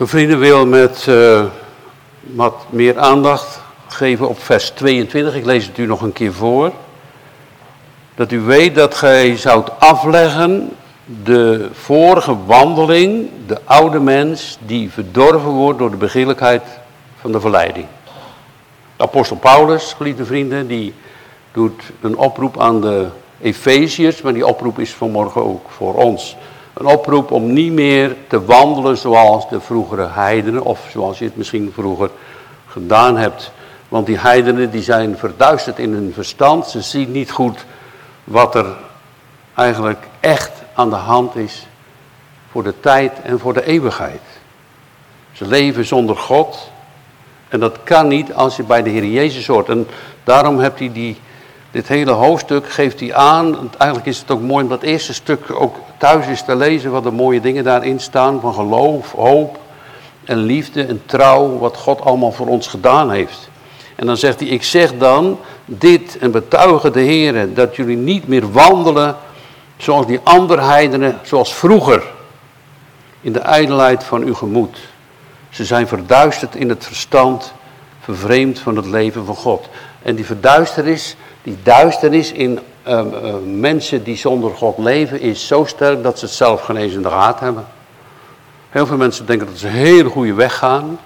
De vrienden wil met uh, wat meer aandacht geven op vers 22. Ik lees het u nog een keer voor. Dat u weet dat gij zoudt afleggen de vorige wandeling, de oude mens die verdorven wordt door de begeerlijkheid van de verleiding. De apostel Paulus, geliefde vrienden, die doet een oproep aan de Efeziërs, maar die oproep is vanmorgen ook voor ons. Een oproep om niet meer te wandelen zoals de vroegere heidenen, of zoals je het misschien vroeger gedaan hebt. Want die heidenen die zijn verduisterd in hun verstand, ze zien niet goed wat er eigenlijk echt aan de hand is voor de tijd en voor de eeuwigheid. Ze leven zonder God en dat kan niet als je bij de Heer Jezus hoort. En daarom hebt hij die, dit hele hoofdstuk, geeft hij aan. Eigenlijk is het ook mooi om dat eerste stuk ook thuis is te lezen, wat de mooie dingen daarin staan van geloof, hoop en liefde en trouw, wat God allemaal voor ons gedaan heeft. En dan zegt hij, ik zeg dan dit en betuigen de Heer dat jullie niet meer wandelen zoals die andere heidenen, zoals vroeger, in de ijdelheid van uw gemoed. Ze zijn verduisterd in het verstand, vervreemd van het leven van God. En die verduisteris, die duisternis in uh, uh, mensen die zonder God leven, is zo sterk dat ze het zelf gaten hebben. Heel veel mensen denken dat ze een hele goede weg gaan.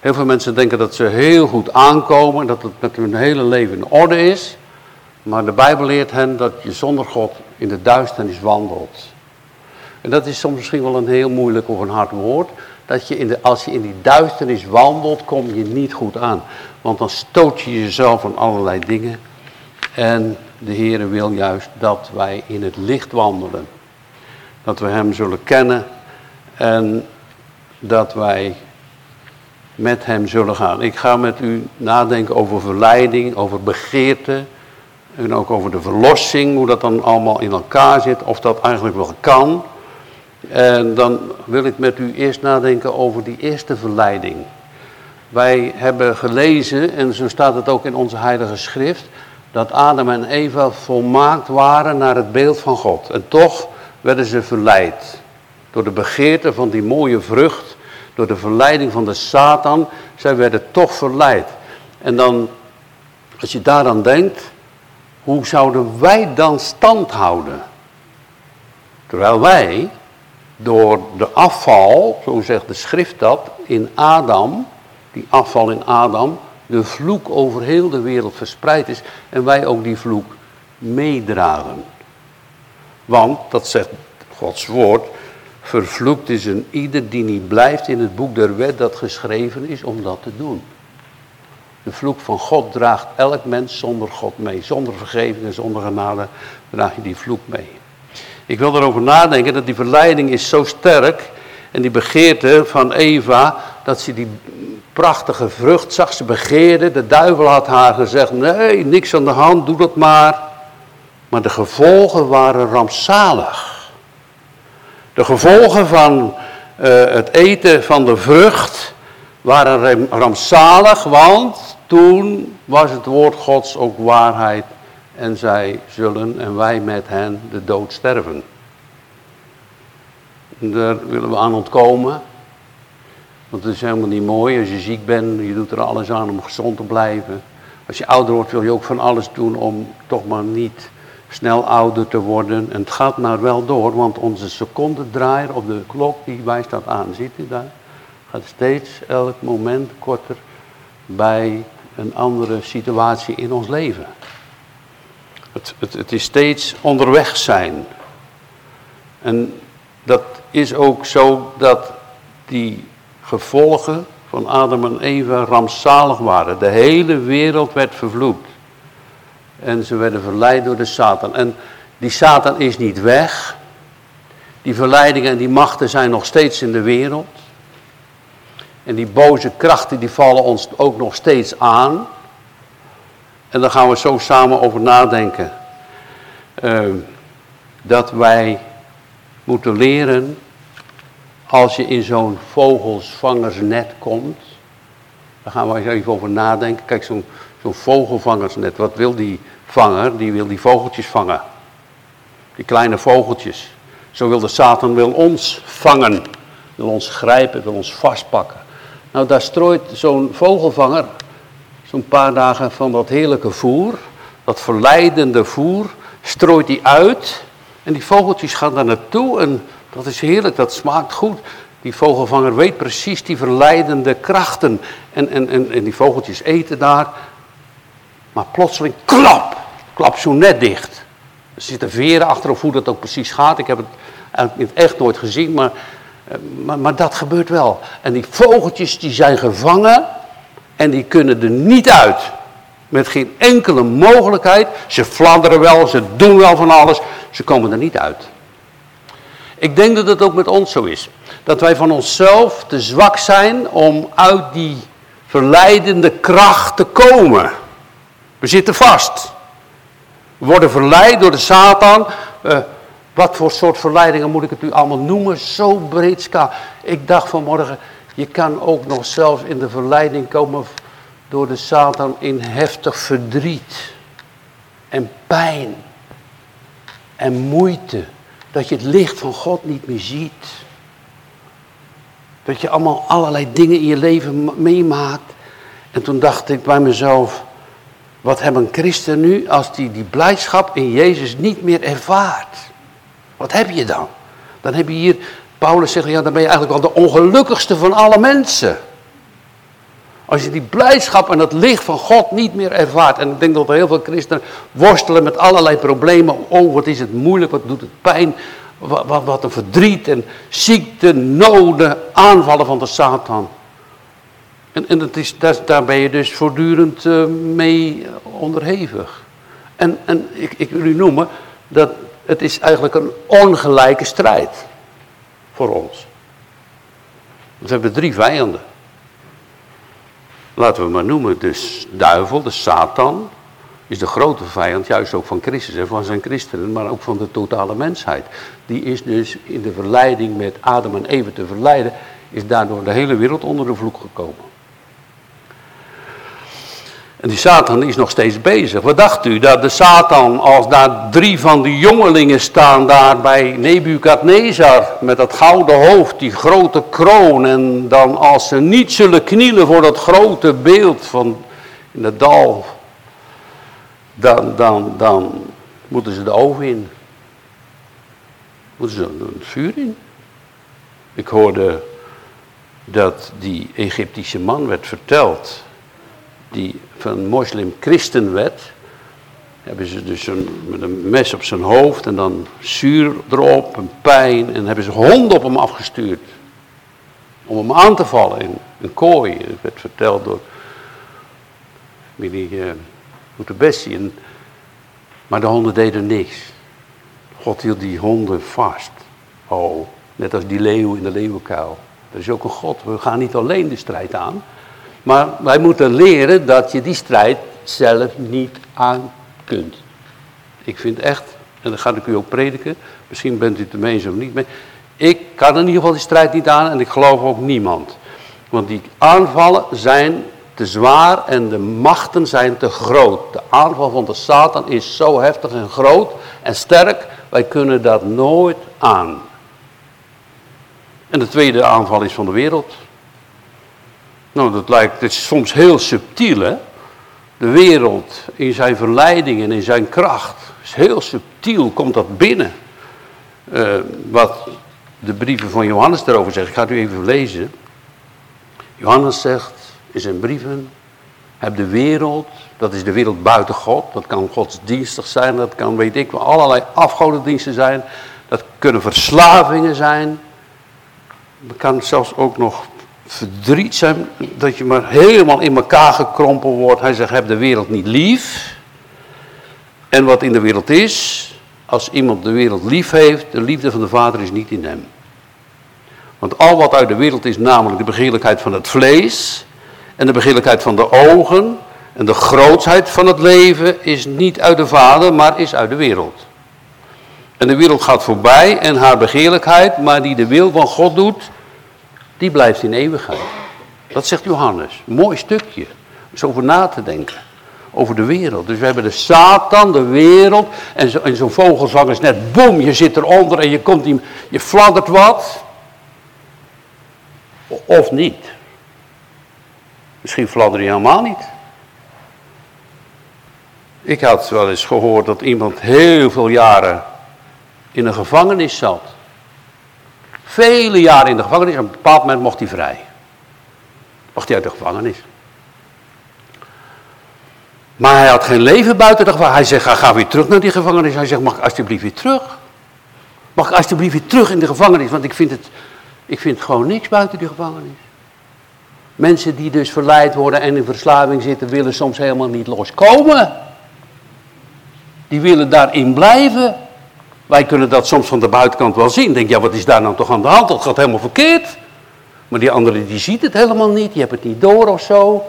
Heel veel mensen denken dat ze heel goed aankomen, dat het met hun hele leven in orde is. Maar de Bijbel leert hen dat je zonder God in de duisternis wandelt. En dat is soms misschien wel een heel moeilijk of een hard woord. Dat je in de, als je in die duisternis wandelt, kom je niet goed aan. Want dan stoot je jezelf van allerlei dingen. En de Heer wil juist dat wij in het licht wandelen. Dat we Hem zullen kennen en dat wij met Hem zullen gaan. Ik ga met u nadenken over verleiding, over begeerte en ook over de verlossing, hoe dat dan allemaal in elkaar zit, of dat eigenlijk wel kan. En dan wil ik met u eerst nadenken over die eerste verleiding. Wij hebben gelezen, en zo staat het ook in onze heilige schrift, dat Adam en Eva volmaakt waren naar het beeld van God. En toch werden ze verleid. Door de begeerte van die mooie vrucht, door de verleiding van de Satan, zij werden toch verleid. En dan, als je daaraan denkt, hoe zouden wij dan stand houden? Terwijl wij door de afval, zo zegt de schrift dat, in Adam, die afval in Adam, de vloek over heel de wereld verspreid is en wij ook die vloek meedragen. Want, dat zegt Gods woord, vervloekt is een ieder die niet blijft in het boek der wet dat geschreven is om dat te doen. De vloek van God draagt elk mens zonder God mee. Zonder vergeving en zonder genade draag je die vloek mee. Ik wil erover nadenken dat die verleiding is zo sterk. En die begeerte van Eva, dat ze die prachtige vrucht zag. Ze begeerde, de duivel had haar gezegd, nee, niks aan de hand, doe dat maar. Maar de gevolgen waren rampzalig. De gevolgen van uh, het eten van de vrucht waren rampzalig, want toen was het woord Gods ook waarheid en zij zullen en wij met hen de dood sterven. daar willen we aan ontkomen. Want het is helemaal niet mooi als je ziek bent, je doet er alles aan om gezond te blijven. Als je ouder wordt wil je ook van alles doen om toch maar niet snel ouder te worden. En het gaat maar wel door, want onze secondendraaier op de klok die wijst dat aan. Ziet u daar? Gaat steeds elk moment korter bij een andere situatie in ons leven. Het, het, het is steeds onderweg zijn. En dat is ook zo dat die gevolgen van Adam en Eva rampzalig waren. De hele wereld werd vervloekt. En ze werden verleid door de Satan. En die Satan is niet weg. Die verleidingen en die machten zijn nog steeds in de wereld. En die boze krachten die vallen ons ook nog steeds aan. En daar gaan we zo samen over nadenken. Uh, dat wij moeten leren, als je in zo'n vogelsvangersnet komt, daar gaan we even over nadenken. Kijk, zo'n vogelvangersnet, wat wil die vanger? Die wil die vogeltjes vangen. Die kleine vogeltjes. Zo wil de Satan wil ons vangen. Wil ons grijpen, wil ons vastpakken. Nou, daar strooit zo'n vogelvanger zo'n paar dagen van dat heerlijke voer, dat verleidende voer, strooit hij uit. En die vogeltjes gaan daar naartoe en dat is heerlijk, dat smaakt goed. Die vogelvanger weet precies die verleidende krachten. En, en, en, en die vogeltjes eten daar. Maar plotseling, klap, klap zo net dicht. Er zitten veren achter of hoe dat ook precies gaat. Ik heb het eigenlijk echt nooit gezien, maar, eh, maar, maar dat gebeurt wel. En die vogeltjes die zijn gevangen en die kunnen er niet uit. Met geen enkele mogelijkheid. Ze fladderen wel, ze doen wel van alles. Ze komen er niet uit. Ik denk dat het ook met ons zo is. Dat wij van onszelf te zwak zijn om uit die verleidende kracht te komen. We zitten vast. We worden verleid door de Satan. Uh, wat voor soort verleidingen moet ik het u allemaal noemen? Zo breed ska. Ik dacht vanmorgen, je kan ook nog zelfs in de verleiding komen door de Satan in heftig verdriet en pijn en moeite. Dat je het licht van God niet meer ziet. Dat je allemaal allerlei dingen in je leven meemaakt. En toen dacht ik bij mezelf, wat hebben christen nu als die die blijdschap in Jezus niet meer ervaart? Wat heb je dan? Dan heb je hier, Paulus zegt, ja dan ben je eigenlijk wel de ongelukkigste van alle mensen. Als je die blijdschap en het licht van God niet meer ervaart. En ik denk dat er heel veel christenen worstelen met allerlei problemen. Oh, wat is het moeilijk, wat doet het pijn. Wat, wat, een verdriet en ziekte, noden, aanvallen van de Satan. En, en het is, daar, daar ben je dus voortdurend uh, mee onderhevig. En, en ik, ik wil u noemen dat het is eigenlijk een ongelijke strijd voor ons. We hebben drie vijanden laten we maar noemen, dus duivel, de Satan, is de grote vijand, juist ook van Christus en van zijn christenen, maar ook van de totale mensheid. Die is dus in de verleiding met Adam en Eva te verleiden, is daardoor de hele wereld onder de vloek gekomen. En die Satan is nog steeds bezig. Wat dacht u? Dat de Satan, als daar drie van die jongelingen staan daar bij Nebukadnezar met dat gouden hoofd, die grote kroon. En dan als ze niet zullen knielen voor dat grote beeld van in het dal, dan, dan, dan moeten ze de oven in. Moeten ze het vuur in. Ik hoorde dat die Egyptische man werd verteld die van moslim-christen werd, hebben ze dus een, met een mes op zijn hoofd en dan zuur erop en pijn en hebben ze honden op hem afgestuurd om hem aan te vallen in een kooi. Het werd verteld door familie uh, Bessie. maar de honden deden niks. God hield die honden vast. Oh, net als die leeuw in de leeuwenkuil. Er is ook een God. We gaan niet alleen de strijd aan. Maar wij moeten leren dat je die strijd zelf niet aan kunt. Ik vind echt, en dan ga ik u ook prediken, misschien bent u het ermee eens of niet mee. Ik kan in ieder geval die strijd niet aan en ik geloof ook niemand. Want die aanvallen zijn te zwaar en de machten zijn te groot. De aanval van de Satan is zo heftig en groot en sterk, wij kunnen dat nooit aan. En de tweede aanval is van de wereld. Nou, dat lijkt, het is soms heel subtiel, hè. De wereld in zijn verleiding en in zijn kracht. Is heel subtiel komt dat binnen. Uh, wat de brieven van Johannes daarover zeggen. Ik ga het u even lezen. Johannes zegt in zijn brieven. Heb de wereld, dat is de wereld buiten God. Dat kan godsdienstig zijn, dat kan weet ik wel, allerlei afgodendiensten zijn. Dat kunnen verslavingen zijn. Dat kan zelfs ook nog verdriet zijn, dat je maar helemaal in elkaar gekrompen wordt. Hij zegt, heb de wereld niet lief. En wat in de wereld is, als iemand de wereld lief heeft, de liefde van de Vader is niet in hem. Want al wat uit de wereld is, namelijk de begeerlijkheid van het vlees en de begeerlijkheid van de ogen en de grootsheid van het leven, is niet uit de Vader, maar is uit de wereld. En de wereld gaat voorbij en haar begeerlijkheid, maar die de wil van God doet, die blijft in eeuwigheid. Dat zegt Johannes. Mooi stukje. Is over na te denken. Over de wereld. Dus we hebben de Satan, de wereld. En zo'n zo vogelzang is net, boem, je zit eronder en je komt die, je fladdert wat. Of niet. Misschien fladder hij helemaal niet. Ik had wel eens gehoord dat iemand heel veel jaren in een gevangenis zat. Vele jaren in de gevangenis en op een bepaald moment mocht hij vrij. Mocht hij uit de gevangenis. Maar hij had geen leven buiten de gevangenis. Hij zegt, ga, weer terug naar die gevangenis. Hij zegt, mag ik alsjeblieft weer terug? Mag ik alsjeblieft weer terug in de gevangenis? Want ik vind het, ik vind gewoon niks buiten die gevangenis. Mensen die dus verleid worden en in verslaving zitten, willen soms helemaal niet loskomen. Die willen daarin blijven. Wij kunnen dat soms van de buitenkant wel zien. Denk, ja, wat is daar nou toch aan de hand? Dat gaat helemaal verkeerd. Maar die andere die ziet het helemaal niet. Die hebben het niet door of zo.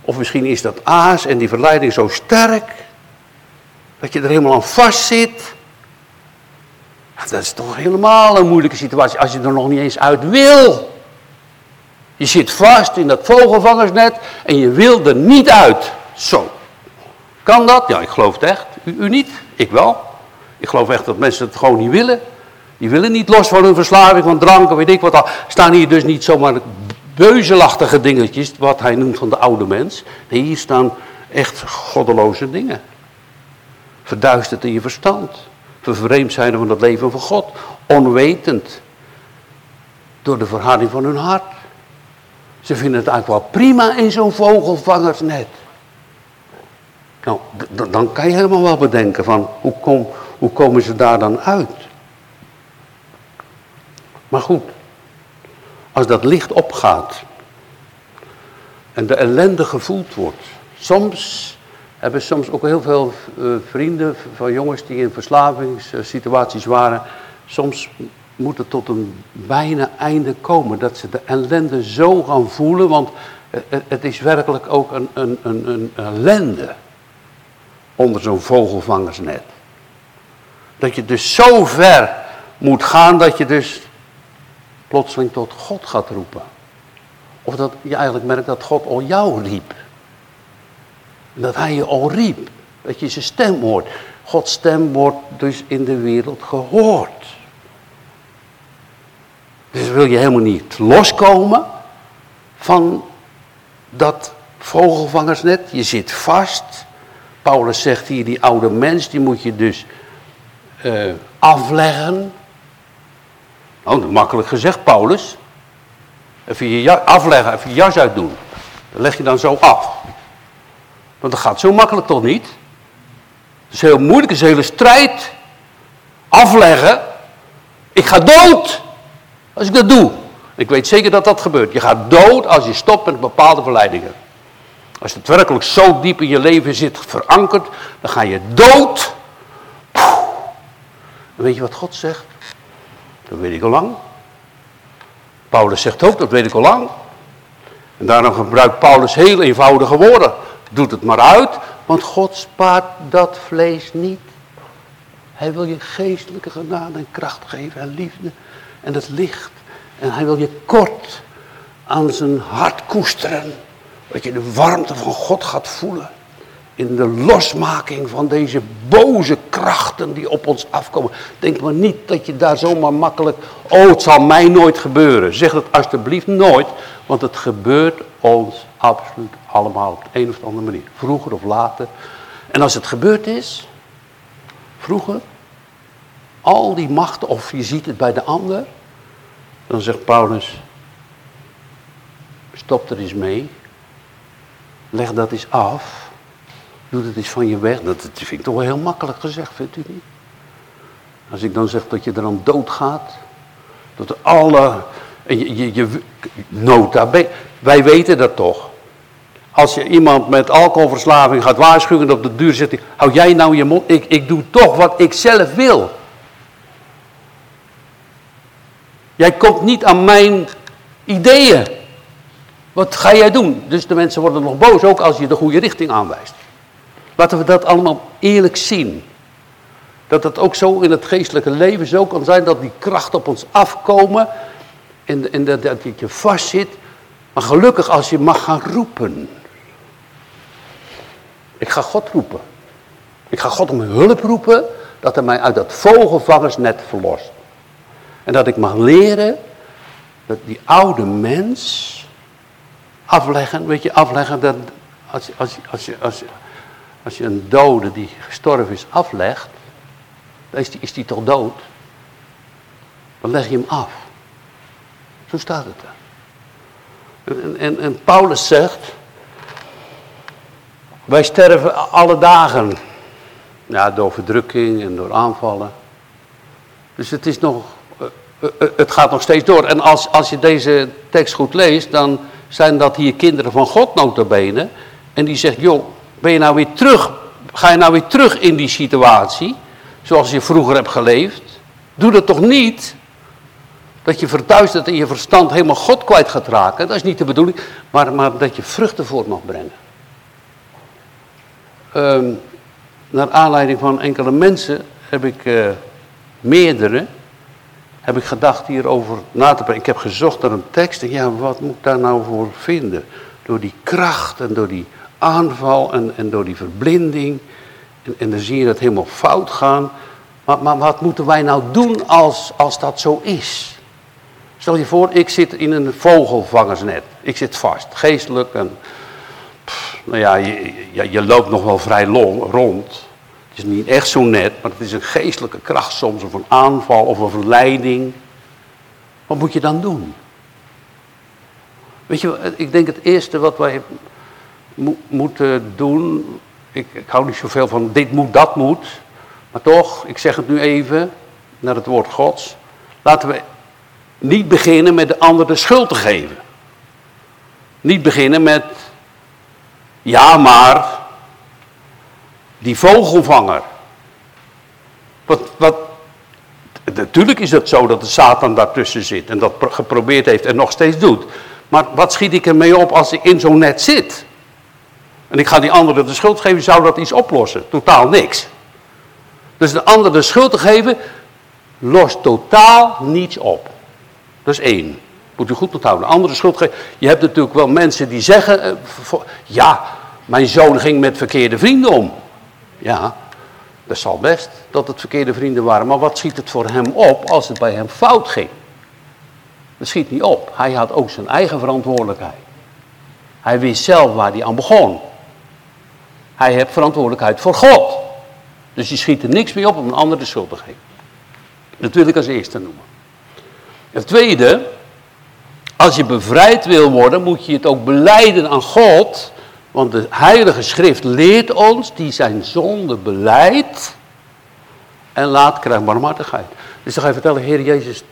Of misschien is dat aas en die verleiding zo sterk. Dat je er helemaal aan vast zit. Dat is toch helemaal een moeilijke situatie als je er nog niet eens uit wil. Je zit vast in dat vogelvangersnet en je wil er niet uit. Zo. Kan dat? Ja, ik geloof het echt. U, u niet? Ik wel. Ik geloof echt dat mensen het gewoon niet willen. Die willen niet los van hun verslaving, van drank, weet ik wat al. Staan hier dus niet zomaar beuzelachtige dingetjes, wat hij noemt van de oude mens. Nee, hier staan echt goddeloze dingen. Verduisterd in je verstand. Vervreemd zijn van het leven van God. Onwetend. Door de verharding van hun hart. Ze vinden het eigenlijk wel prima in zo'n vogelvangersnet. Nou, dan kan je helemaal wel bedenken van hoe, kom, hoe komen ze daar dan uit? Maar goed, als dat licht opgaat en de ellende gevoeld wordt. Soms hebben soms ook heel veel uh, vrienden van jongens die in verslavingssituaties waren. Soms moet het tot een bijna einde komen. Dat ze de ellende zo gaan voelen, want het, het is werkelijk ook een, een, een, een ellende onder zo'n vogelvangersnet. Dat je dus zo ver moet gaan dat je dus plotseling tot God gaat roepen. Of dat je eigenlijk merkt dat God al jou riep. Dat hij je al riep. Dat je zijn stem hoort. Gods stem wordt dus in de wereld gehoord. Dus wil je helemaal niet loskomen van dat vogelvangersnet. Je zit vast. Paulus zegt hier, die oude mens, die moet je dus uh, afleggen. Nou, makkelijk gezegd, Paulus. Even je afleggen, even je jas uitdoen. Dat leg je dan zo af. Want dat gaat zo makkelijk toch niet? Het is heel moeilijk, het is een hele strijd. Afleggen. Ik ga dood als ik dat doe. Ik weet zeker dat dat gebeurt. Je gaat dood als je stopt met bepaalde verleidingen. Als het werkelijk zo diep in je leven zit verankerd, dan ga je dood. Weet je wat God zegt? Dat weet ik al lang. Paulus zegt ook, dat weet ik al lang. En daarom gebruikt Paulus heel eenvoudige woorden. Doet het maar uit, want God spaart dat vlees niet. Hij wil je geestelijke genade en kracht geven en liefde en het licht. En hij wil je kort aan zijn hart koesteren. Dat je de warmte van God gaat voelen in de losmaking van deze boze krachten die op ons afkomen. Denk maar niet dat je daar zomaar makkelijk, oh het zal mij nooit gebeuren. Zeg dat alsjeblieft nooit, want het gebeurt ons absoluut allemaal op de een of andere manier. Vroeger of later. En als het gebeurd is, vroeger, al die machten, of je ziet het bij de ander, dan zegt Paulus, stop er eens mee, leg dat eens af Doe het eens van je weg. Dat, dat vind ik toch wel heel makkelijk gezegd, vindt u niet? Als ik dan zeg dat je er aan doodgaat. Dat alle... Je, je, je, nota Wij weten dat toch. Als je iemand met alcoholverslaving gaat waarschuwen op de duur zit hou jij nou je mond, ik, ik doe toch wat ik zelf wil. Jij komt niet aan mijn ideeën. Wat ga jij doen? Dus de mensen worden nog boos, ook als je de goede richting aanwijst. Laten we dat allemaal eerlijk zien. Dat het ook zo in het geestelijke leven zo kan zijn dat die krachten op ons afkomen. En, dat, dat je vastzit. Maar gelukkig als je mag gaan roepen. Ik ga God roepen. Ik ga God om hulp roepen. Dat hij mij uit dat vogelvangersnet verlost. En dat ik mag leren dat die oude mens afleggen, weet je, afleggen, dat als, als, als, je, als, als je een dode die gestorven is aflegt, dan is die, is die toch dood? Dan leg je hem af. Zo staat het er. En, en, en Paulus zegt, wij sterven alle dagen. Ja, door verdrukking en door aanvallen. Dus het is nog, eh, eh, eh, het gaat nog steeds door. En als, als je deze tekst goed leest, dan zijn dat hier kinderen van God notabene. En die zegt, joh, ben je nou weer terug, ga je nou weer terug in die situatie, zoals je vroeger hebt geleefd? Doe dat toch niet? Dat je verduisterd in je verstand helemaal God kwijt gaat raken. Dat is niet de bedoeling. Maar, maar dat je vruchten voort mag brengen. Um, naar aanleiding van enkele mensen heb ik uh, meerdere heb ik gedacht hierover na te brengen. Ik heb gezocht naar een tekst en ja, wat moet ik daar nou voor vinden? Door die kracht en door die aanval en, en door die verblinding. En, en dan zie je dat helemaal fout gaan. Maar, maar wat moeten wij nou doen als, als dat zo is? Stel je voor, ik zit in een vogelvangersnet. Ik zit vast, geestelijk. En, nou ja, je, je, loopt nog wel vrij rond. Het is niet echt zo net, maar het is een geestelijke kracht soms, of een aanval, of een verleiding. Wat moet je dan doen? Weet je, ik denk het eerste wat wij moeten doen, ik, ik hou niet zoveel van dit moet, dat moet, maar toch, ik zeg het nu even, naar het woord Gods. Laten we niet beginnen met de ander de schuld te geven. Niet beginnen met, ja maar, die vogelvanger. Wat, wat, natuurlijk is het zo dat de Satan daartussen zit en dat geprobeerd heeft en nog steeds doet. Maar wat schiet ik ermee op als ik in zo'n net zit? En ik ga die andere de schuld geven, zou dat iets oplossen? Totaal niks. Dus de ander de schuld te geven, lost totaal niets op. Dat is één. Moet u goed onthouden. De andere schuld geven. Je hebt natuurlijk wel mensen die zeggen, eh, ja, mijn zoon ging met verkeerde vrienden om. Ja, dat zal best dat het verkeerde vrienden waren. Maar wat schiet het voor hem op als het bij hem fout ging? Dat schiet niet op. Hij had ook zijn eigen verantwoordelijkheid. Hij wist zelf waar hij aan begon. Hij heeft verantwoordelijkheid voor God. Dus je schiet er niks mee op om een ander de schuld te geven. Dat wil ik als eerste noemen. Het tweede, als je bevrijd wil worden, moet je het ook beleiden aan God want de Heilige Schrift leert ons die zijn zonde beleidt en laat krijgen barmhartigheid. Dus dan ga je vertellen, Heer Jezus,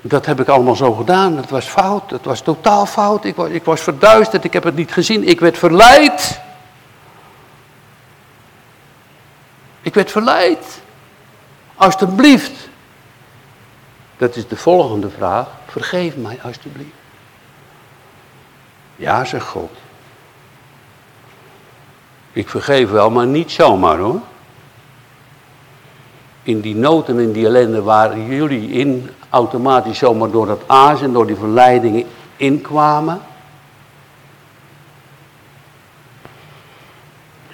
dat heb ik allemaal zo gedaan. Het was fout, het was totaal fout. Ik ik was verduisterd, ik heb het niet gezien, ik werd verleid. Ik werd verleid. Alsjeblieft. Dat is de volgende vraag. Vergeef mij alsjeblieft. Ja, zegt God. Ik vergeef wel, maar niet zomaar hoor. In die nood en in die ellende waar jullie in automatisch zomaar door dat aas en door die verleidingen inkwamen.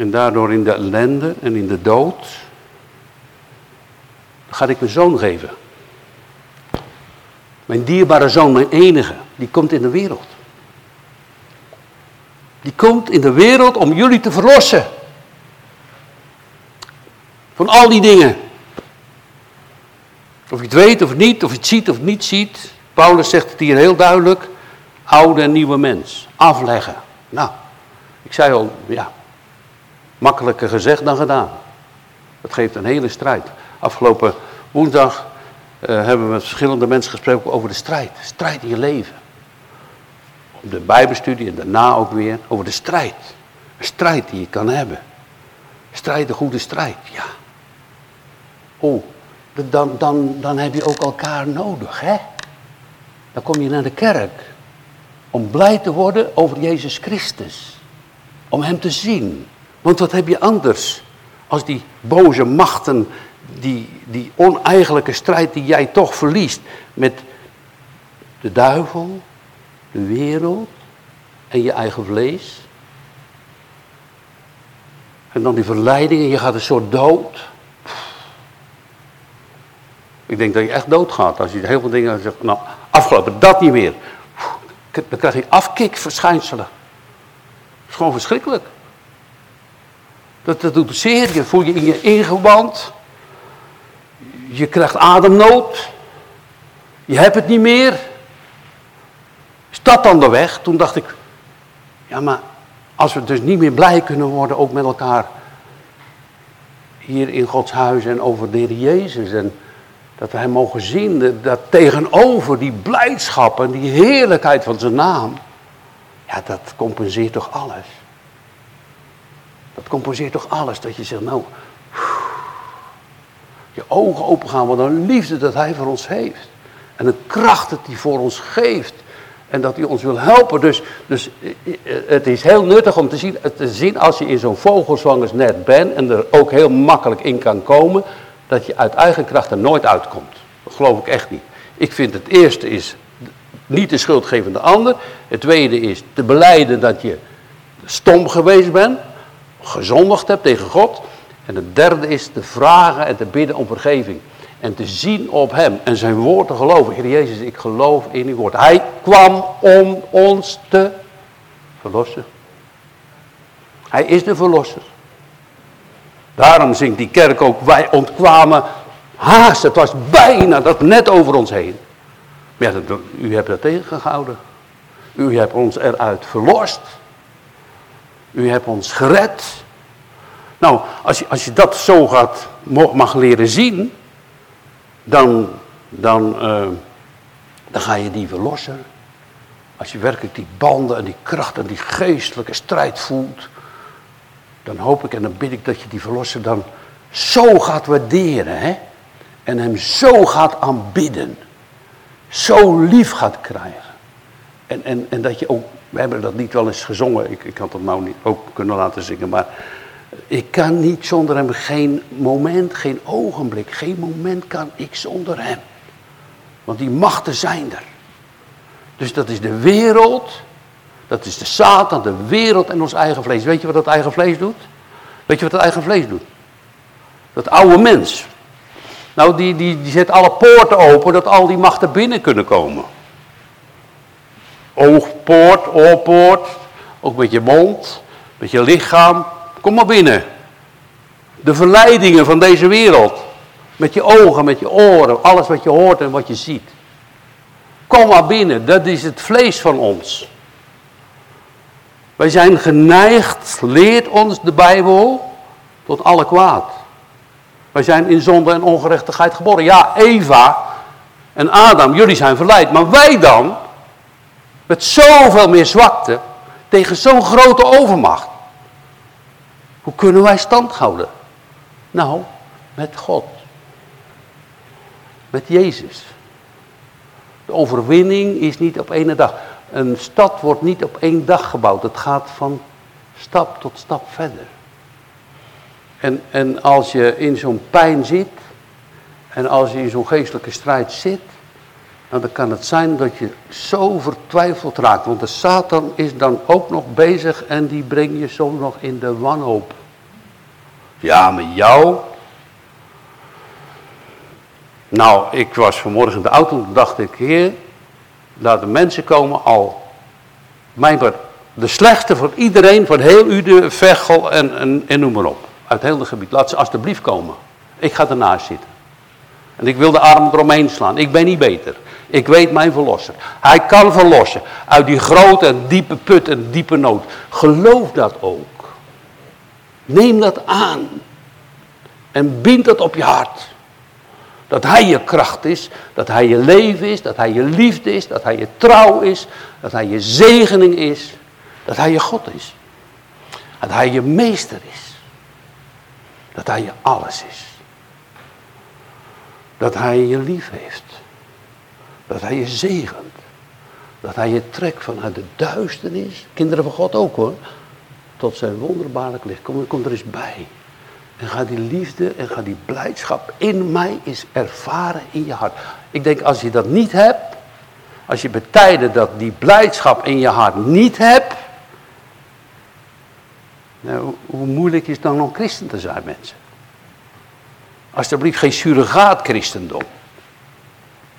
En daardoor in de ellende en in de dood. ga ik mijn zoon geven. Mijn dierbare zoon, mijn enige, die komt in de wereld. Die komt in de wereld om jullie te verlossen. Van al die dingen. Of je het weet of niet, of je het ziet of niet ziet. Paulus zegt het hier heel duidelijk. Oude en nieuwe mens. Afleggen. Nou, ik zei al, ja. Makkelijker gezegd dan gedaan. Dat geeft een hele strijd. Afgelopen woensdag uh, hebben we met verschillende mensen gesproken over de strijd. Strijd in je leven de bijbelstudie en daarna ook weer over de strijd. Een strijd die je kan hebben. Strijd, een goede strijd, ja. Oh, dan, dan, dan heb je ook elkaar nodig, hè? Dan kom je naar de kerk om blij te worden over Jezus Christus. Om Hem te zien. Want wat heb je anders als die boze machten, die, die oneigenlijke strijd die jij toch verliest met de duivel, de wereld en je eigen vlees. En dan die verleiding en je gaat een soort dood. Ik denk dat je echt doodgaat als je heel veel dingen zegt. Nou, Afgelopen, dat niet meer. Dan krijg je afkikverschijnselen. Dat is gewoon verschrikkelijk. Dat, dat doet zeer. Je voel je in je ingewand. Je krijgt ademnood. Je hebt het niet meer. Is dat dan de weg? Toen dacht ik, ja maar als we dus niet meer blij kunnen worden ook met elkaar hier in Gods huis en over de Heer Jezus en dat we hem mogen zien, dat tegenover die blijdschap en die heerlijkheid van zijn naam, ja dat compenseert toch alles. Dat compenseert toch alles, dat je zegt nou, je ogen open gaan, wat een liefde dat hij voor ons heeft. En een kracht dat hij voor ons geeft. En dat hij ons wil helpen. Dus, dus eh, eh, het is heel nuttig om te zien, te zien als je in zo'n vogelzwangersnet bent en er ook heel makkelijk in kan komen, dat je uit eigen kracht er nooit uitkomt. Dat geloof ik echt niet. Ik vind het eerste is niet de schuld geven de ander. Het tweede is te beleiden dat je stom geweest bent, gezondigd hebt tegen God. En het derde is te vragen en te bidden om vergeving. En te zien op hem en zijn woord te geloven. Heer Jezus, ik geloof in uw woord. Hij kwam om ons te verlossen. Hij is de verlosser. Daarom zingt die kerk ook, wij ontkwamen haast. Het was bijna dat net over ons heen. Maar u hebt dat tegengehouden. U hebt ons eruit verlost. U hebt ons gered. Nou, als je, als je dat zo gaat, mag leren zien, dan, dan, uh, dan ga je die verlossen. Als je werkelijk die banden en die kracht en die geestelijke strijd voelt, dan hoop ik en dan bid ik dat je die verlosser dan zo gaat waarderen. Hè? En hem zo gaat aanbidden. Zo lief gaat krijgen. En, en, en dat je ook, we hebben dat niet wel eens gezongen, ik, ik had dat nou niet ook kunnen laten zingen, maar ik kan niet zonder hem, geen moment, geen ogenblik, geen moment kan ik zonder hem. Want die machten zijn er. Dus dat is de wereld, dat is de Satan, de wereld en ons eigen vlees. Weet je wat dat eigen vlees doet? Weet je wat dat eigen vlees doet? Dat oude mens. Nou, die, die, die zet alle poorten open dat al die machten binnen kunnen komen. Oogpoort, oorpoort, ook met je mond, met je lichaam, Kom maar binnen. De verleidingen van deze wereld. Met je ogen, met je oren, alles wat je hoort en wat je ziet. Kom maar binnen, dat is het vlees van ons. Wij zijn geneigd, leert ons de Bijbel, tot alle kwaad. Wij zijn in zonde en ongerechtigheid geboren. Ja, Eva en Adam, jullie zijn verleid. Maar wij dan, met zoveel meer zwakte, tegen zo'n grote overmacht. Hoe kunnen wij stand houden? Nou, met God. Met Jezus. De overwinning is niet op één dag. Een stad wordt niet op één dag gebouwd. Het gaat van stap tot stap verder. En, en als je in zo'n pijn zit, en als je in zo'n geestelijke strijd zit, nou, dan kan het zijn dat je zo vertwijfeld raakt. Want de Satan is dan ook nog bezig en die brengt je soms nog in de wanhoop. Ja, met jou. Nou, ik was vanmorgen in de auto en dacht ik, heer, laat de mensen komen al, mijnbaar de slechte van iedereen, van heel Ude, Vechel en, en, noem maar op. Uit heel het gebied. Laat ze alsjeblieft komen. Ik ga ernaast zitten. En ik wil de arm eromheen slaan. Ik ben niet beter. Ik weet mijn verlosser. Hij kan verlossen. Uit die grote en diepe put en diepe nood. Geloof dat ook. Neem dat aan. En bind dat op je hart. Dat hij je kracht is, dat hij je leven is, dat hij je liefde is, dat hij je trouw is, dat hij je zegening is, dat hij je God is. Dat hij je meester is. Dat hij je alles is. Dat hij je lief heeft. Dat hij je zegent. Dat hij je trekt vanuit de duisternis. Kinderen van God ook hoor tot zijn wonderbaarlijk licht. Kom, kom er eens bij. En ga die liefde en ga die blijdschap in mij is ervaren in je hart. Ik denk als je dat niet hebt, als je bij tijden dat die blijdschap in je hart niet hebt, nou, hoe moeilijk is het dan om christen te zijn, mensen? Alsjeblieft geen surrogaat christendom.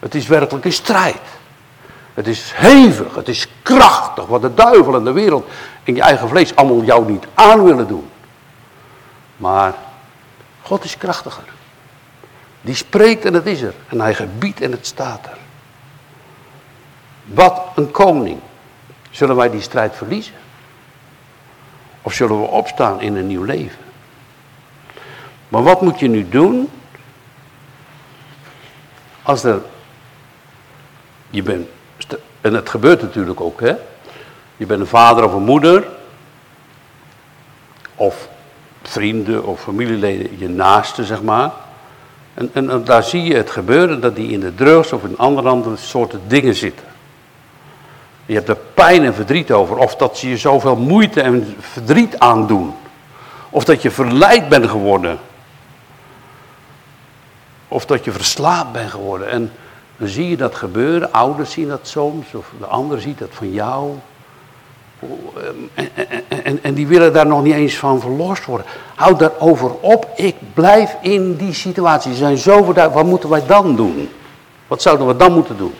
Het is werkelijk een strijd. Het is hevig, het is krachtig, wat de duivel en de wereld in je eigen vlees allemaal jou niet aan willen doen. Maar God is krachtiger. Die spreekt en het is er. En hij gebiedt en het staat er. Wat een koning. Zullen wij die strijd verliezen? Of zullen we opstaan in een nieuw leven? Maar wat moet je nu doen? Als er. Je bent. En het gebeurt natuurlijk ook, hè? Je bent een vader of een moeder. Of vrienden of familieleden, je naaste, zeg maar. En, en, daar zie je het gebeuren dat die in de drugs of in andere, andere soorten dingen zitten. Je hebt er pijn en verdriet over. Of dat ze je zoveel moeite en verdriet aandoen. Of dat je verleid bent geworden. Of dat je verslaafd bent geworden. En dan zie je dat gebeuren. Ouders zien dat soms. Of de ander ziet dat van jou. En, en, en, en, die willen daar nog niet eens van verlost worden. Houd daarover op. Ik blijf in die situatie. Ze zijn zo verduidelijk. Wat moeten wij dan doen? Wat zouden we dan moeten doen?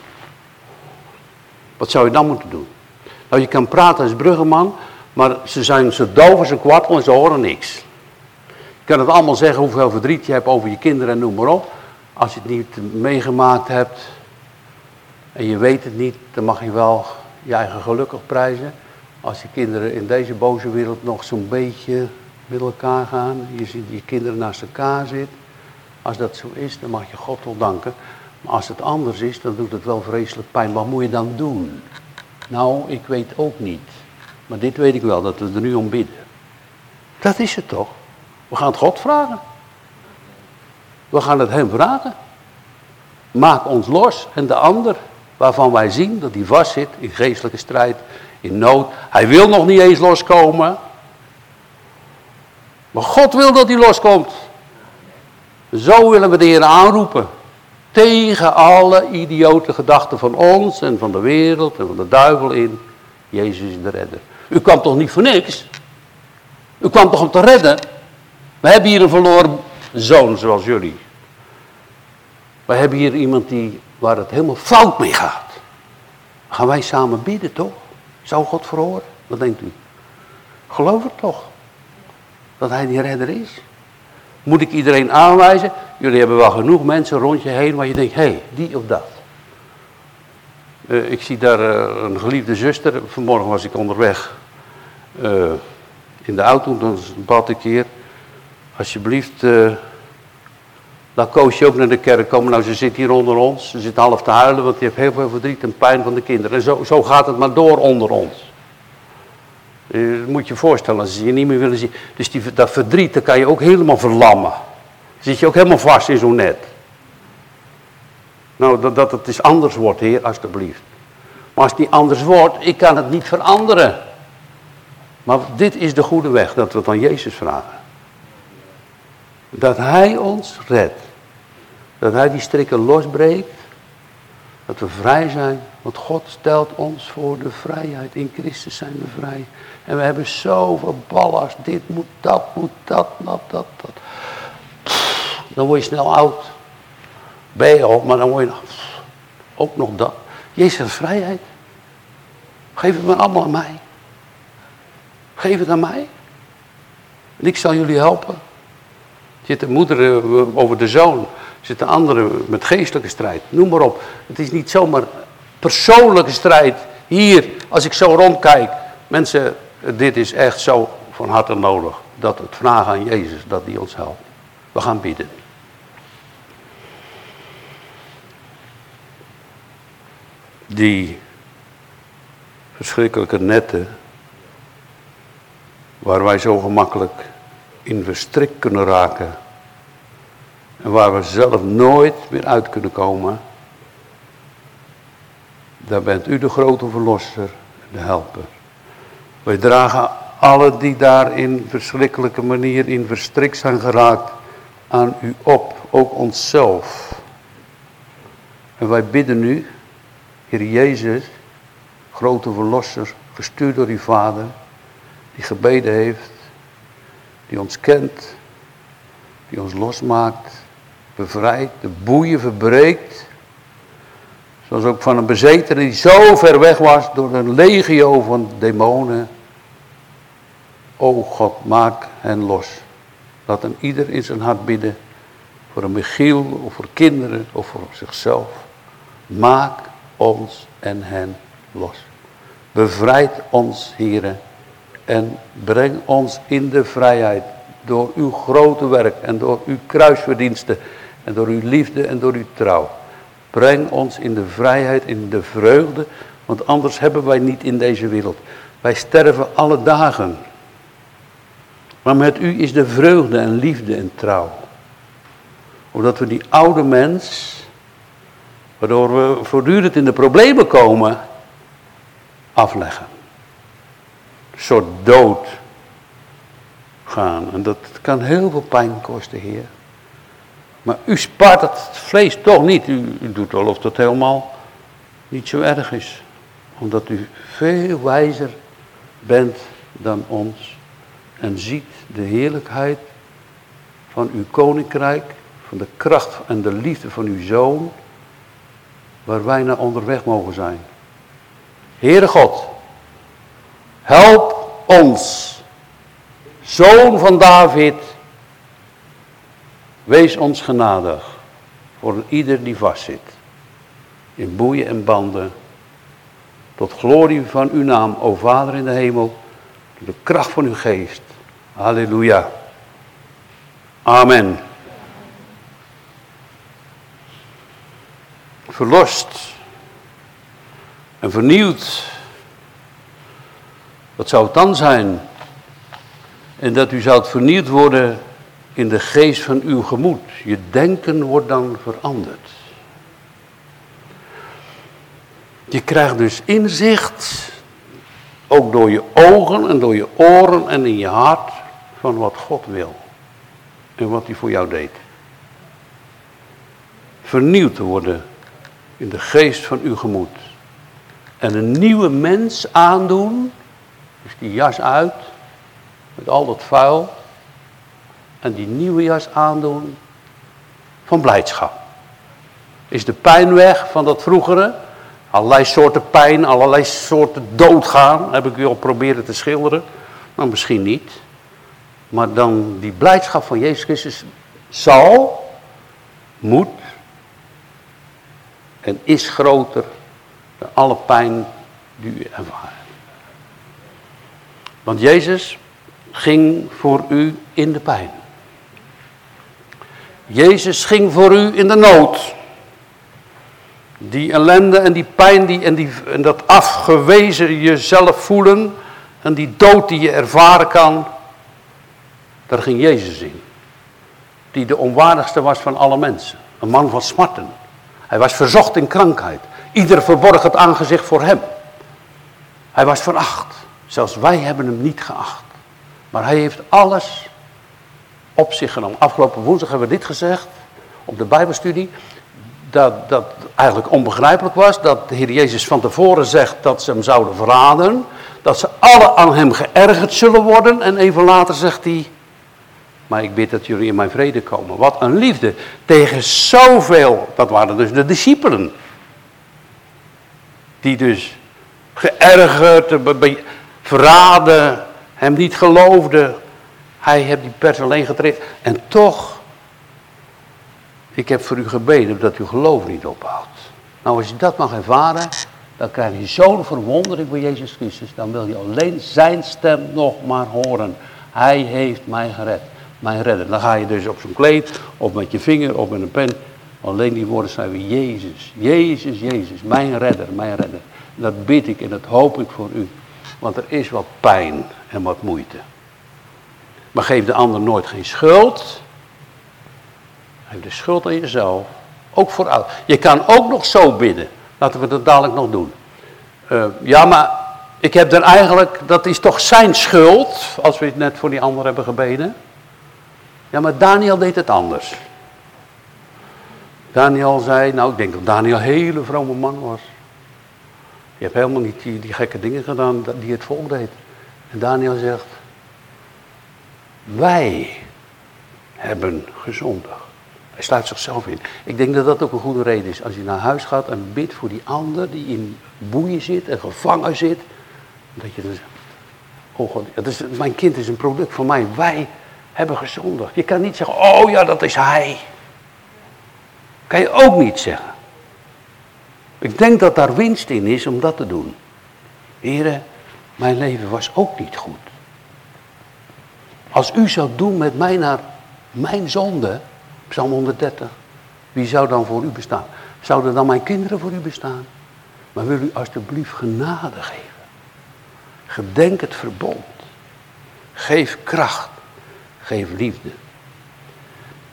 Wat zou je dan moeten doen? Nou, je kan praten als bruggenman, maar ze zijn zo doof als een kwartel en ze horen niks. Je kan het allemaal zeggen hoeveel verdriet je hebt over je kinderen en noem maar op. Als je het niet meegemaakt hebt en je weet het niet, dan mag je wel je eigen gelukkig prijzen. Als je kinderen in deze boze wereld nog zo'n beetje met elkaar gaan, je ziet je kinderen naast elkaar zitten. Als dat zo is, dan mag je God wel danken. Maar als het anders is, dan doet het wel vreselijk pijn. Wat moet je dan doen? Nou, ik weet ook niet. Maar dit weet ik wel, dat we er nu om bidden. Dat is het toch? We gaan het God vragen. We gaan het hem vragen. Maak ons los en de ander, waarvan wij zien dat hij vast zit in geestelijke strijd, in nood. Hij wil nog niet eens loskomen. Maar God wil dat hij loskomt. Zo willen we de Heer aanroepen. Tegen alle idiote gedachten van ons en van de wereld en van de duivel in. Jezus is de redder. U kwam toch niet voor niks? U kwam toch om te redden? We hebben hier een verloren zoon zoals jullie. We hebben hier iemand die, waar het helemaal fout mee gaat. Gaan wij samen bidden toch? Zou God verhoren? Wat denkt u? Geloof het toch? Dat hij die redder is. Moet ik iedereen aanwijzen? Jullie hebben wel genoeg mensen rond je heen waar je denkt, hé, hey, die of dat. Uh, ik zie daar uh, een geliefde zuster. Vanmorgen was ik onderweg uh, in de auto. Dan bad ik hier. Alsjeblieft, laat Koosje ook naar de kerk komen. Nou, ze zit hier onder ons. Ze zit half te huilen, want die heeft heel veel verdriet en pijn van de kinderen. En zo, zo gaat het maar door onder ons. Uh, dat moet je je voorstellen, ze je niet meer willen zien. Dus die, dat verdriet, dat kan je ook helemaal verlammen. Dan zit je ook helemaal vast in zo'n net. Nou, dat, dat het eens anders wordt, heer, alstublieft. Maar als het niet anders wordt, ik kan het niet veranderen. Maar dit is de goede weg, dat we het aan Jezus vragen. Dat Hij ons redt. Dat Hij die strikken losbreekt. Dat we vrij zijn. Want God stelt ons voor de vrijheid. In Christus zijn we vrij. En we hebben zoveel ballast. Dit moet, dat moet, dat, dat, dat, dat. Dan word je snel oud. Ben je al, maar dan word je ook nog dat. Jezus vrijheid. Geef het maar allemaal aan mij. Geef het aan mij. En ik zal jullie helpen. Zit de moeder eh, over de zoon. Zit de andere met geestelijke strijd. Noem maar op. Het is niet zomaar persoonlijke strijd. Hier, als ik zo rondkijk. Mensen, dit is echt zo van harte nodig. Dat het vragen aan Jezus, dat die ons helpt. We gaan bidden. Die verschrikkelijke netten, waar wij zo gemakkelijk in verstrikt kunnen raken. En waar we zelf nooit meer uit kunnen komen. Daar bent u de grote verlosser, de helper. Wij dragen alle die daar in verschrikkelijke manier in verstrikt zijn geraakt aan u op, ook onszelf. En wij bidden u, Heer Jezus, grote verlosser, gestuurd door uw Vader, die gebeden heeft, die ons kent, die ons losmaakt, bevrijdt, de boeien verbreekt, Zoals ook van een bezetene die zo ver weg was door een legio van demonen. O God, maak hen los. Laat hem ieder in zijn hart bidden. Voor een Michiel of voor kinderen of voor zichzelf. Maak ons en hen los. Bevrijd ons, heren. En breng ons in de vrijheid. Door uw grote werk en door uw kruisverdiensten. En door uw liefde en door uw trouw. Breng ons in de vrijheid, in de vreugde. Want anders hebben wij niet in deze wereld. Wij sterven alle dagen. Maar met u is de vreugde en liefde en trouw. Omdat we die oude mens, waardoor we voortdurend in de problemen komen, afleggen. Soort dood gaan. En dat kan heel veel pijn kosten, Heer. Maar u spaart het vlees toch niet. U, u doet wel of dat helemaal niet zo erg is. Omdat u veel wijzer bent dan ons. En ziet de heerlijkheid van uw koninkrijk. Van de kracht en de liefde van uw zoon. Waar wij naar onderweg mogen zijn. Heere God. Help ons. Zoon van David Wees ons genadig voor ieder die vastzit. In boeien en banden. Tot glorie van uw naam, o Vader in de hemel. Door de kracht van uw geest. Halleluja. Amen. Verlost en vernieuwd. Wat zou het dan zijn? En dat u zou vernieuwd worden in de geest van uw gemoed. Je denken wordt dan veranderd. Je krijgt dus inzicht, ook door je ogen en door je oren en in je hart, van wat God wil. En wat hij voor jou deed. Vernieuwd te worden in de geest van uw gemoed. En een nieuwe mens aandoen, dus die jas uit, met al dat vuil, en die nieuwe jas aandoen van blijdschap. Is de pijn weg van dat vroegere? Allerlei soorten pijn, allerlei soorten doodgaan, heb ik u al proberen te schilderen. Maar misschien niet. Maar dan die blijdschap van Jezus Christus zal, moet en is groter dan alle pijn die u ervaart. Want Jezus ging voor u in de pijn. Jezus ging voor u in de nood. Die ellende en die pijn die, en, die, en dat afgewezen jezelf voelen en die dood die je ervaren kan, daar ging Jezus in. Die de onwaardigste was van alle mensen. Een man van smarten. Hij was verzocht in krankheid. Ieder verborg het aangezicht voor hem. Hij was veracht. Zelfs wij hebben hem niet geacht. Maar hij heeft alles op zich genomen. Afgelopen woensdag hebben we dit gezegd op de Bijbelstudie. Dat, dat eigenlijk onbegrijpelijk was. Dat de Heer Jezus van tevoren zegt dat ze hem zouden verraden. Dat ze alle aan hem geërgerd zullen worden. En even later zegt hij. Maar ik bid dat jullie in mijn vrede komen. Wat een liefde tegen zoveel. Dat waren dus de discipelen. Die dus geërgerd, verraden, hem niet geloofden. Hij heeft die pers alleen getreden. En toch, ik heb voor u gebeden dat uw geloof niet ophoudt. Nou, als je dat mag ervaren, dan krijg je zo'n verwondering voor Jezus Christus. Dan wil je alleen zijn stem nog maar horen. Hij heeft mij gered, mijn redder. Dan ga je dus op zo'n kleed, of met je vinger, of met een pen. Alleen die woorden schrijven, Jezus, Jezus, Jezus, mijn redder, mijn redder. Dat bid ik en dat hoop ik voor u. Want er is wat pijn en wat moeite. Maar geef de ander nooit geen schuld. Geef de schuld aan jezelf. Ook voor oud. Je kan ook nog zo bidden. Laten we dat dadelijk nog doen. Uh, ja, maar ik heb er eigenlijk, dat is toch zijn schuld, als we het net voor die ander hebben gebeden. Ja, maar Daniel deed het anders. Daniel zei, nou ik denk dat Daniel een hele vrome man was. Je hebt helemaal niet die, die gekke dingen gedaan die het volk deed. En Daniel zegt, wij hebben gezondigd. Hij sluit zichzelf in. Ik denk dat dat ook een goede reden is. Als je naar huis gaat en bidt voor die ander die in boeien zit en gevangen zit. Dat je dan zegt, oh God, dat mijn kind is een product van mij. Wij hebben gezondigd. Je kan niet zeggen, oh ja, dat is hij. Kan je ook niet zeggen. Ik denk dat daar winst in is om dat te doen. Heren, mijn leven was ook niet goed. Als u zou doen met mij naar mijn zonde, Psalm 130, wie zou dan voor u bestaan? Zouden dan mijn kinderen voor u bestaan? Maar wil u alstublieft genade geven? Gedenk het verbond. Geef kracht. Geef liefde.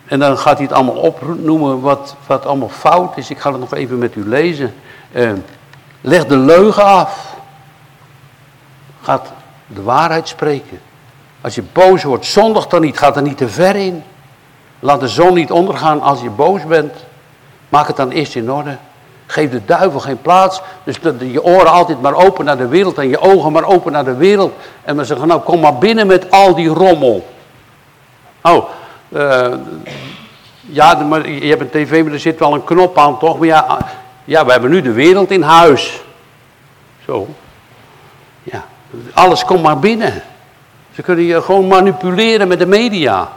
En dan gaat hij het allemaal opnoemen wat, wat allemaal fout is. Ik ga het nog even met u lezen. Uh, leg de leugen af. Gaat de waarheid spreken. Als je boos wordt, zondig dan niet. Gaat er niet te ver in. Laat de zon niet ondergaan als je boos bent. Maak het dan eerst in orde. Geef de duivel geen plaats. Dus je oren altijd maar open naar de wereld en je ogen maar open naar de wereld. En we zeggen, nou kom maar binnen met al die rommel. Oh, uh, ja, maar je hebt een tv, maar er zit wel een knop aan, toch? Maar ja, ja, we hebben nu de wereld in huis. Zo. Ja, alles komt maar binnen. Ze kunnen je gewoon manipuleren met de media.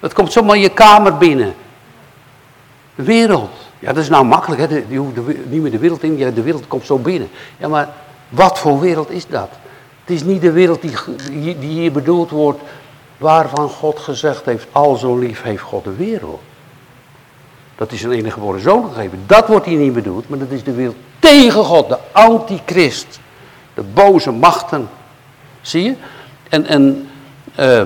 Het komt zomaar je kamer binnen. De wereld. Ja, dat is nou makkelijk, hè? je hoeft niet meer de wereld in, ja, de wereld komt zo binnen. Ja, maar wat voor wereld is dat? Het is niet de wereld die, die hier bedoeld wordt, waarvan God gezegd heeft, al zo lief heeft God de wereld. Dat is een enige geboren zoon gegeven. Dat wordt hier niet bedoeld, maar dat is de wereld tegen God, de antichrist. De boze machten. Zie je? En, en uh,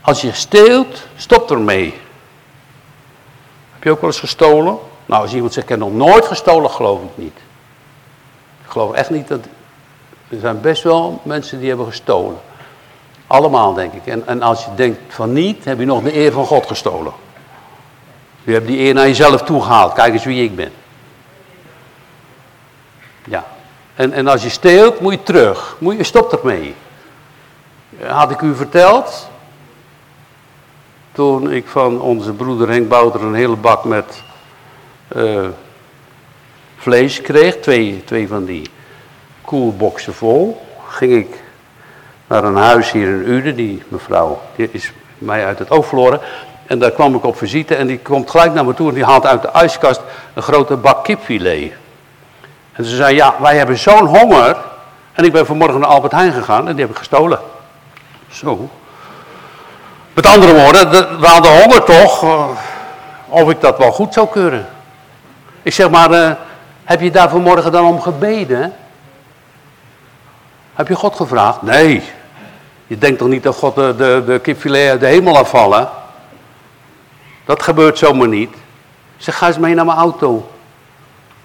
als je steelt, stop ermee. Heb je ook wel eens gestolen? Nou, als iemand zegt, ik heb nog nooit gestolen, geloof ik niet. Ik geloof echt niet dat... Er zijn best wel mensen die hebben gestolen. Allemaal, denk ik. En, en als je denkt van niet, heb je nog de eer van God gestolen. Je hebt die eer naar jezelf toegehaald. Kijk eens wie ik ben. Ja. En, en als je steelt, moet je terug. Moet je, stop ermee. Had ik u verteld, toen ik van onze broeder Henk Bouter een hele bak met uh, vlees kreeg, twee, twee van die koelboxen vol, ging ik naar een huis hier in Uden, die mevrouw die is mij uit het oog verloren. En daar kwam ik op visite en die komt gelijk naar me toe en die haalt uit de ijskast een grote bak kipfilet. En ze zei, ja, wij hebben zo'n honger. En ik ben vanmorgen naar Albert Heijn gegaan en die heb ik gestolen. Zo. Met andere woorden, we hadden honger toch, eh, of ik dat wel goed zou kunnen. Ik zeg maar, uh, heb je daar vanmorgen dan om gebeden? Heb je God gevraagd? Nee. Je denkt toch niet dat God de, de, de kipfilet uit de hemel afvallen? Dat gebeurt zomaar niet. Zeg, ga eens mee naar mijn auto.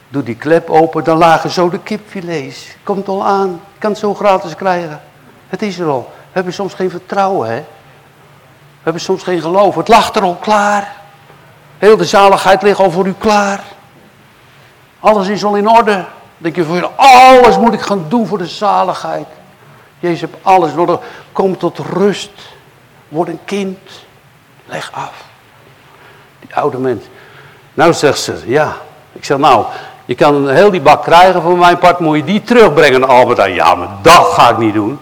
Doe die klep open, dan lagen zo de kipfilets. Komt al aan, ik kan het zo gratis krijgen. Het is er al. We hebben soms geen vertrouwen, hè. We hebben soms geen geloof. Het lag er al klaar. Heel de zaligheid ligt al voor u klaar. Alles is al in orde. denk je voor alles moet ik gaan doen voor de zaligheid. Jezus heeft alles nodig. Kom tot rust. Word een kind. Leg af. Die oude mens. Nou zegt ze, ja. Ik zeg nou, je kan heel die bak krijgen van mijn part. Moet je die terugbrengen naar Albert Ja, maar dat ga ik niet doen.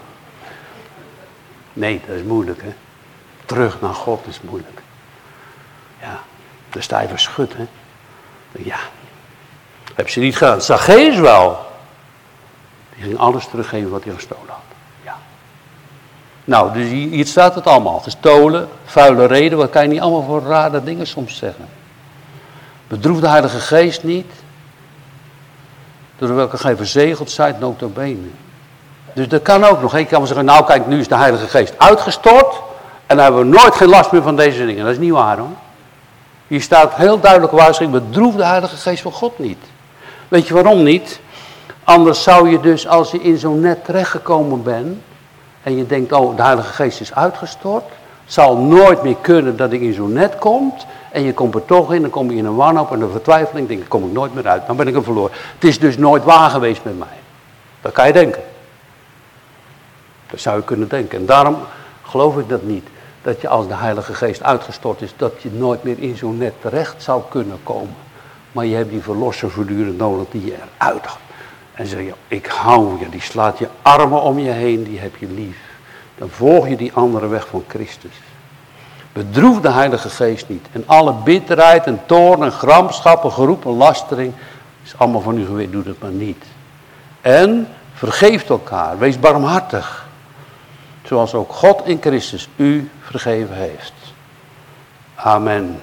Nee, dat is moeilijk hè. Terug naar God is moeilijk. Ja, de stijve schut hè. Ja, heb ze niet gedaan. Zacchaeus wel. Die ging alles teruggeven wat hij gestolen. Nou, dus hier staat het allemaal. Gestolen, vuile reden. Wat kan je niet allemaal voor rare dingen soms zeggen. Bedroef de Heilige Geest niet. Door welke gij verzegeld zijt, bene. Dus dat kan ook nog. Ik kan wel zeggen, nou kijk, nu is de Heilige Geest uitgestort. En dan hebben we nooit geen last meer van deze dingen. Dat is niet waar hoor. Hier staat heel duidelijk waarschuwing, bedroef de Heilige Geest van God niet. Weet je waarom niet? Anders zou je dus, als je in zo'n net terechtgekomen bent, en je denkt, oh, de Heilige Geest is uitgestort, zal nooit meer kunnen dat ik in zo'n net kom, en je komt er toch in, dan kom je in een wanhoop en een vertwijfeling, denk ik, kom ik nooit meer uit, dan ben ik er verloren. Het is dus nooit waar geweest met mij. Dat kan je denken. Dat zou je kunnen denken. En daarom geloof ik dat niet. dat je als de Heilige Geest uitgestort is, dat je nooit meer in zo'n net terecht zou kunnen komen. Maar je hebt die verlosser voortdurend nodig die je eruit had. En zeg je, ik hou je, die slaat je armen om je heen, die heb je lief. Dan volg je die andere weg van Christus. Bedroef de Heilige Geest niet. En alle bitterheid en toorn en gramschappen, geroep en lastering is allemaal van u geweest. Doe dat maar niet. En vergeeft elkaar. Wees barmhartig. Zoals ook God in Christus u vergeven heeft. Amen.